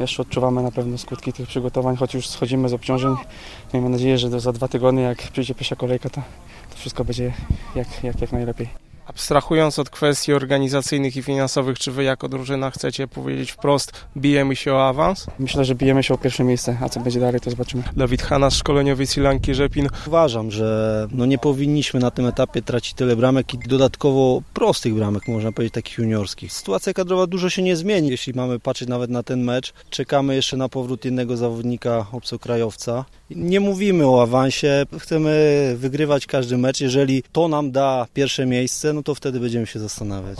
jeszcze odczuwamy na pewno skutki tych przygotowań, choć już schodzimy z obciążeń. Miejmy nadzieję, że za dwa tygodnie, jak przyjdzie pierwsza kolejka, to, to wszystko będzie jak, jak, jak najlepiej. Abstrahując od kwestii organizacyjnych i finansowych, czy wy jako drużyna chcecie powiedzieć wprost, bijemy się o awans? Myślę, że bijemy się o pierwsze miejsce, a co będzie dalej, to zobaczymy. Dawid Hanas, szkoleniowy Silanki Rzepin. Uważam, że no nie powinniśmy na tym etapie tracić tyle bramek i dodatkowo prostych bramek, można powiedzieć, takich juniorskich. Sytuacja kadrowa dużo się nie zmieni, jeśli mamy patrzeć nawet na ten mecz. Czekamy jeszcze na powrót jednego zawodnika, obcokrajowca. Nie mówimy o awansie, chcemy wygrywać każdy mecz. Jeżeli to nam da pierwsze miejsce, no to wtedy będziemy się zastanawiać.